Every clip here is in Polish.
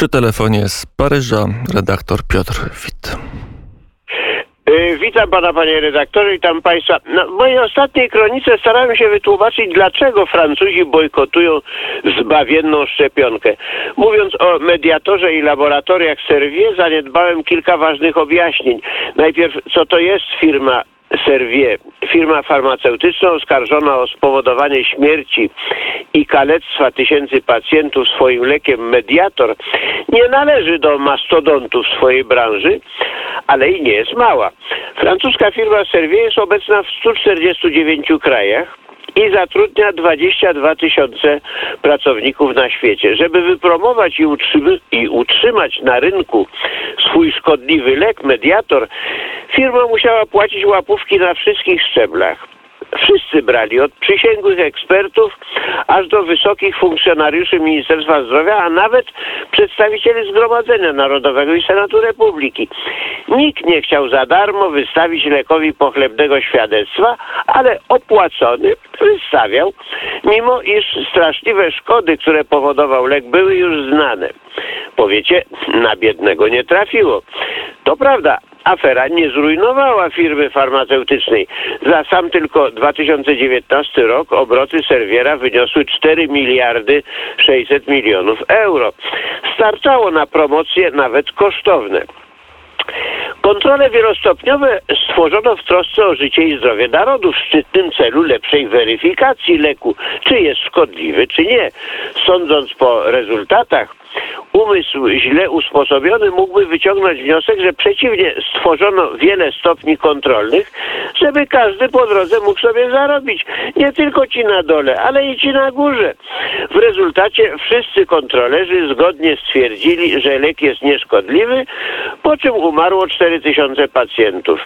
Przy telefonie z Paryża redaktor Piotr Wit. Y, Witam pana, panie redaktorze, i tam państwa. No, w mojej ostatniej kronice starałem się wytłumaczyć, dlaczego Francuzi bojkotują zbawienną szczepionkę. Mówiąc o mediatorze i laboratoriach Servier, zaniedbałem kilka ważnych objaśnień. Najpierw, co to jest firma Servier, firma farmaceutyczna oskarżona o spowodowanie śmierci i kalectwa tysięcy pacjentów swoim lekiem Mediator, nie należy do mastodontów swojej branży, ale i nie jest mała. Francuska firma Servier jest obecna w 149 krajach i zatrudnia 22 tysiące pracowników na świecie. Żeby wypromować i, i utrzymać na rynku swój szkodliwy lek, mediator, firma musiała płacić łapówki na wszystkich szczeblach. Wszyscy brali, od przysięgłych ekspertów aż do wysokich funkcjonariuszy Ministerstwa Zdrowia, a nawet przedstawicieli Zgromadzenia Narodowego i Senatu Republiki. Nikt nie chciał za darmo wystawić lekowi pochlebnego świadectwa, ale opłacony wystawiał, mimo iż straszliwe szkody, które powodował lek, były już znane. Powiecie, na biednego nie trafiło. To prawda, afera nie zrujnowała firmy farmaceutycznej. Za sam tylko 2019 rok obroty Serviera wyniosły 4 miliardy 600 milionów euro. Starczało na promocje nawet kosztowne. Kontrole wielostopniowe stworzono w trosce o życie i zdrowie narodu w szczytnym celu lepszej weryfikacji leku, czy jest szkodliwy, czy nie. Sądząc po rezultatach, umysł źle usposobiony mógłby wyciągnąć wniosek, że przeciwnie stworzono wiele stopni kontrolnych, żeby każdy po drodze mógł sobie zarobić. Nie tylko ci na dole, ale i ci na górze. W rezultacie wszyscy kontrolerzy zgodnie stwierdzili, że lek jest nieszkodliwy, po czym umarło 4000 pacjentów.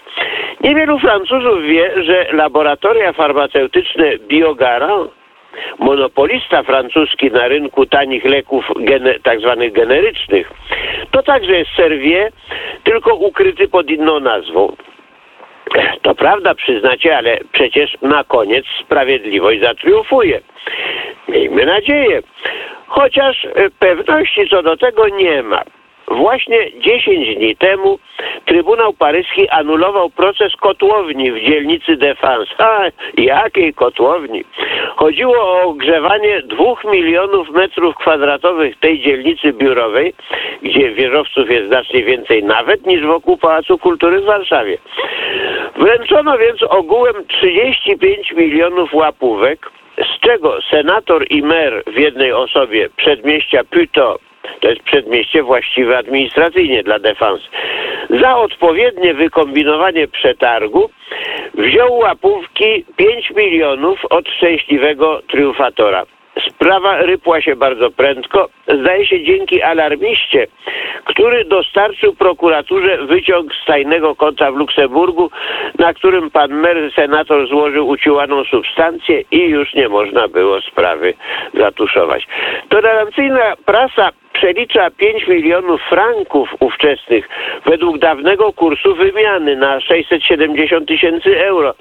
Niewielu Francuzów wie, że laboratoria farmaceutyczne Biogarant monopolista francuski na rynku tanich leków gene, tak generycznych, to także jest Servier, tylko ukryty pod inną nazwą. To prawda, przyznacie, ale przecież na koniec sprawiedliwość zatriumfuje. Miejmy nadzieję. Chociaż pewności co do tego nie ma. Właśnie 10 dni temu Trybunał Paryski anulował proces kotłowni w dzielnicy Defense. A jakiej kotłowni? Chodziło o ogrzewanie dwóch milionów metrów kwadratowych tej dzielnicy biurowej, gdzie wieżowców jest znacznie więcej nawet niż wokół Pałacu Kultury w Warszawie. Wręczono więc ogółem 35 milionów łapówek, z czego senator i mer w jednej osobie przedmieścia Puto to jest przedmieście właściwe administracyjnie dla defens. Za odpowiednie wykombinowanie przetargu wziął łapówki 5 milionów od szczęśliwego triumfatora. Sprawa rypła się bardzo prędko, zdaje się dzięki alarmiście, który dostarczył prokuraturze wyciąg z tajnego konta w Luksemburgu, na którym pan mer senator złożył uciłaną substancję i już nie można było sprawy zatuszować. Tolerancyjna prasa przelicza 5 milionów franków ówczesnych według dawnego kursu wymiany na 670 tysięcy euro,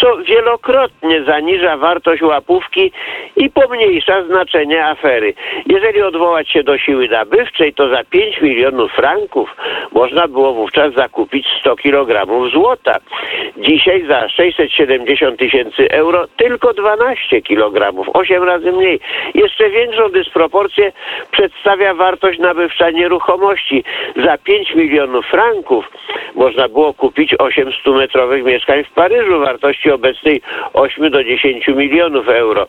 co wielokrotnie zaniża wartość łapówki i pomniejsza znaczenie afery. Jeżeli odwołać się do siły nabywczej, to za 5 milionów franków można było wówczas zakupić 100 kg złota. Dzisiaj za 670 tysięcy euro tylko 12 kg, 8 razy mniej. Jeszcze większą dysproporcję przedstawia wartość nabywcza nieruchomości. Za 5 milionów franków można było kupić 8 100-metrowych mieszkań w Paryżu wartości obecnej 8 do 10 milionów euro.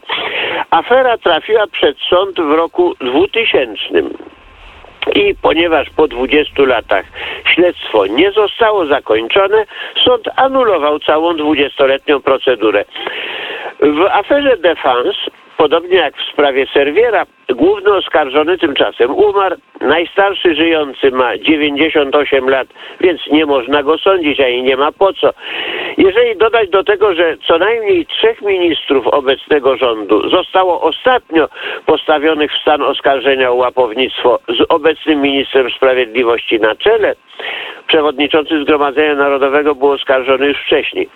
Afera trafiła przed sąd w roku 2000. I ponieważ po 20 latach śledztwo nie zostało zakończone, sąd anulował całą 20-letnią procedurę. W aferze Defense Podobnie jak w sprawie Serwiera, główny oskarżony tymczasem umarł. Najstarszy żyjący ma 98 lat, więc nie można go sądzić, i nie ma po co. Jeżeli dodać do tego, że co najmniej trzech ministrów obecnego rządu zostało ostatnio postawionych w stan oskarżenia o łapownictwo z obecnym ministrem sprawiedliwości na czele, przewodniczący Zgromadzenia Narodowego był oskarżony już wcześniej.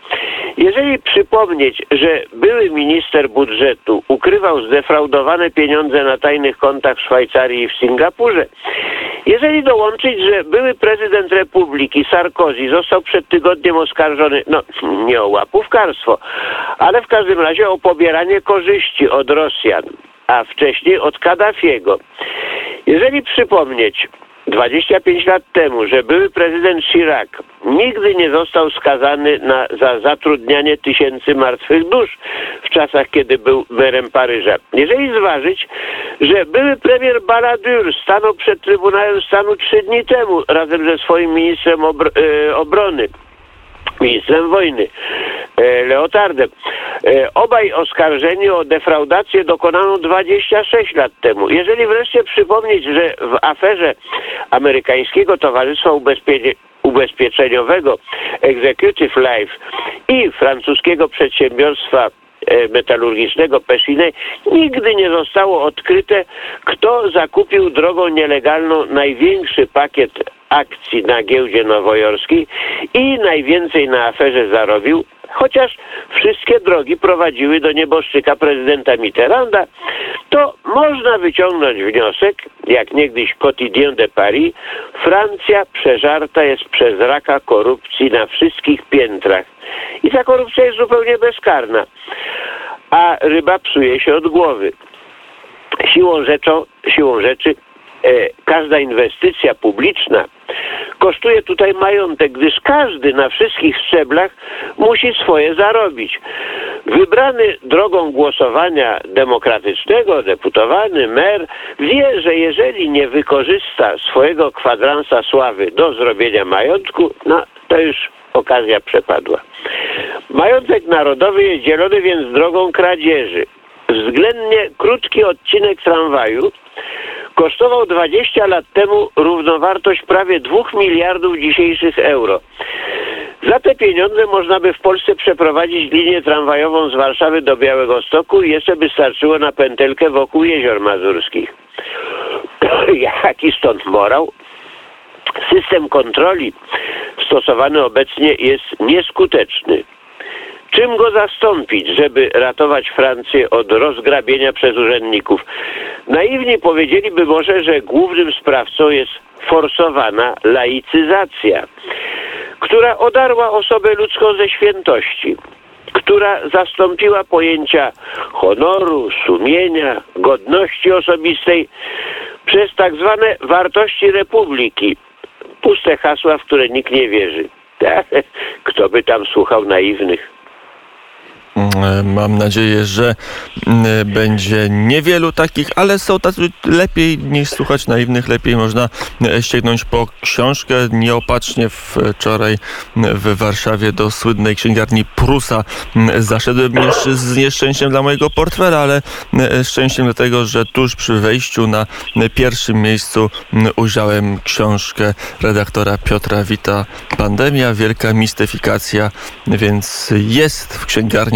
Jeżeli przypomnieć, że były minister budżetu ukrywał zdefraudowane pieniądze na tajnych kontach w Szwajcarii i w Singapurze Jeżeli dołączyć, że były prezydent Republiki Sarkozy został przed tygodniem oskarżony, no nie o łapówkarstwo, ale w każdym razie o pobieranie korzyści od Rosjan, a wcześniej od Kaddafiego. Jeżeli przypomnieć 25 lat temu, że były prezydent Chirac nigdy nie został skazany na, za zatrudnianie tysięcy martwych dusz w czasach, kiedy był merem Paryża. Jeżeli zważyć, że były premier Balladur stanął przed Trybunałem Stanu trzy dni temu razem ze swoim ministrem obr- e, obrony, ministrem wojny, e, Leotardem. E, Obaj oskarżeni o defraudację dokonaną 26 lat temu. Jeżeli wreszcie przypomnieć, że w aferze amerykańskiego Towarzystwa Ubezpie- Ubezpieczeniowego Executive Life i francuskiego przedsiębiorstwa metalurgicznego Pechiney nigdy nie zostało odkryte, kto zakupił drogą nielegalną największy pakiet akcji na giełdzie nowojorskiej i najwięcej na aferze zarobił, chociaż wszystkie drogi prowadziły do nieboszczyka prezydenta Mitterranda, to można wyciągnąć wniosek, jak niegdyś Quotidien de Paris, Francja przeżarta jest przez raka korupcji na wszystkich piętrach. I ta korupcja jest zupełnie bezkarna. A ryba psuje się od głowy. Siłą, rzeczą, siłą rzeczy e, każda inwestycja publiczna kosztuje tutaj majątek, gdyż każdy na wszystkich szczeblach musi swoje zarobić. Wybrany drogą głosowania demokratycznego, deputowany mer wie, że jeżeli nie wykorzysta swojego kwadransa sławy do zrobienia majątku, no to już okazja przepadła. Majątek narodowy jest dzielony więc drogą kradzieży. Względnie krótki odcinek tramwaju kosztował 20 lat temu równowartość prawie 2 miliardów dzisiejszych euro. Za te pieniądze można by w Polsce przeprowadzić linię tramwajową z Warszawy do Białego Stoku i jeszcze by starczyło na pętelkę wokół jezior mazurskich. Jaki stąd morał? System kontroli stosowany obecnie jest nieskuteczny. Czym go zastąpić, żeby ratować Francję od rozgrabienia przez urzędników? Naiwni powiedzieliby może, że głównym sprawcą jest forsowana laicyzacja, która odarła osobę ludzką ze świętości, która zastąpiła pojęcia honoru, sumienia, godności osobistej przez tak zwane wartości republiki. Puste hasła, w które nikt nie wierzy. Kto by tam słuchał naiwnych? Mm, Mam nadzieję, że mm, będzie niewielu takich, ale są tacy lepiej niż słuchać naiwnych, lepiej można e, sięgnąć po książkę. Nieopatrznie wczoraj w Warszawie do słynnej księgarni Prusa mm, zaszedłem z nieszczęściem dla mojego portfela, ale e, szczęściem dlatego, że tuż przy wejściu na pierwszym miejscu mm, ujrzałem książkę redaktora Piotra Wita Pandemia, wielka mistyfikacja, więc jest w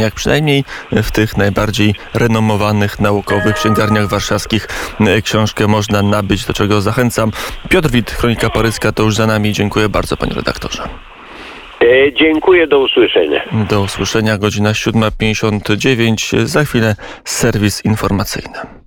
księgarniach przynajmniej w tych najbardziej renomowanych naukowych księgarniach warszawskich e, książkę można nabyć, do czego zachęcam. Piotr Wit, Kronika Paryska, to już za nami. Dziękuję bardzo, panie redaktorze. E, dziękuję, do usłyszenia. Do usłyszenia, godzina 7.59. Za chwilę serwis informacyjny.